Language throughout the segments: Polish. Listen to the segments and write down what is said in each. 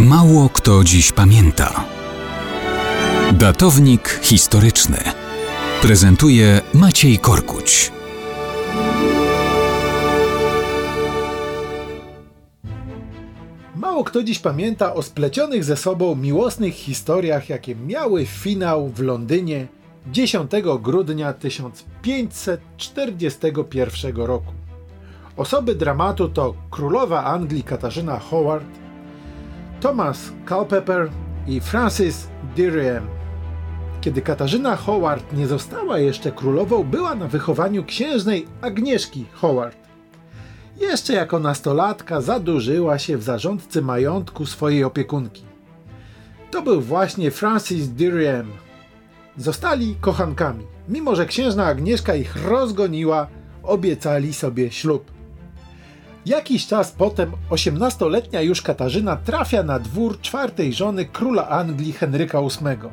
Mało kto dziś pamięta. Datownik historyczny prezentuje Maciej Korkuć. Mało kto dziś pamięta o splecionych ze sobą miłosnych historiach, jakie miały finał w Londynie 10 grudnia 1541 roku. Osoby dramatu to królowa Anglii Katarzyna Howard, Thomas Culpeper i Francis Dyriem. Kiedy Katarzyna Howard nie została jeszcze królową, była na wychowaniu księżnej Agnieszki Howard. Jeszcze jako nastolatka zadłużyła się w zarządcy majątku swojej opiekunki. To był właśnie Francis Dyriem. Zostali kochankami. Mimo, że księżna Agnieszka ich rozgoniła, obiecali sobie ślub. Jakiś czas potem 18-letnia już Katarzyna trafia na dwór czwartej żony króla Anglii Henryka VIII.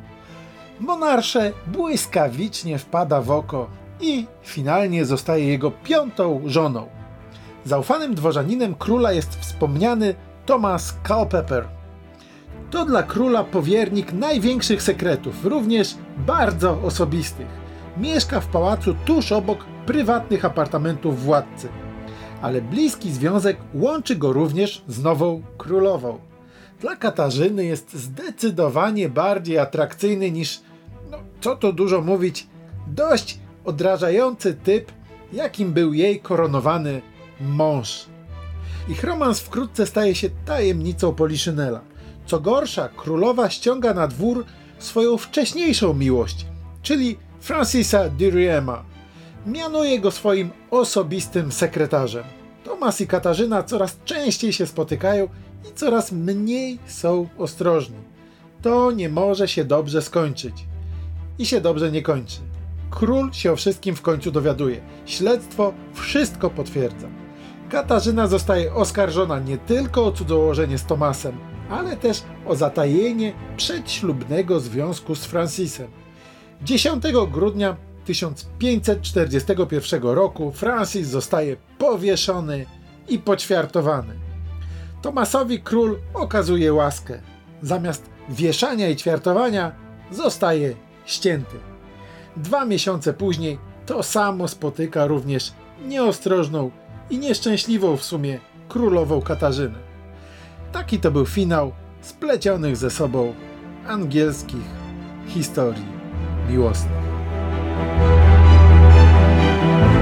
Monarsze błyskawicznie wpada w oko i finalnie zostaje jego piątą żoną. Zaufanym dworzaninem króla jest wspomniany Thomas Culpeper. To dla króla powiernik największych sekretów, również bardzo osobistych. Mieszka w pałacu tuż obok prywatnych apartamentów władcy ale bliski związek łączy go również z nową królową. Dla Katarzyny jest zdecydowanie bardziej atrakcyjny niż, no co to dużo mówić, dość odrażający typ, jakim był jej koronowany mąż. Ich romans wkrótce staje się tajemnicą Poliszynela. Co gorsza, królowa ściąga na dwór swoją wcześniejszą miłość, czyli Francisa Duriema, mianuje go swoim osobistym sekretarzem. Tomas i Katarzyna coraz częściej się spotykają i coraz mniej są ostrożni. To nie może się dobrze skończyć. I się dobrze nie kończy. Król się o wszystkim w końcu dowiaduje. Śledztwo wszystko potwierdza. Katarzyna zostaje oskarżona nie tylko o cudzołożenie z Tomasem, ale też o zatajenie przedślubnego związku z Francisem. 10 grudnia 1541 roku Francis zostaje powieszony i poćwiartowany. Tomasowi król okazuje łaskę. Zamiast wieszania i ćwiartowania zostaje ścięty. Dwa miesiące później to samo spotyka również nieostrożną i nieszczęśliwą w sumie królową Katarzynę. Taki to był finał splecionych ze sobą angielskich historii miłosnych. Thank you.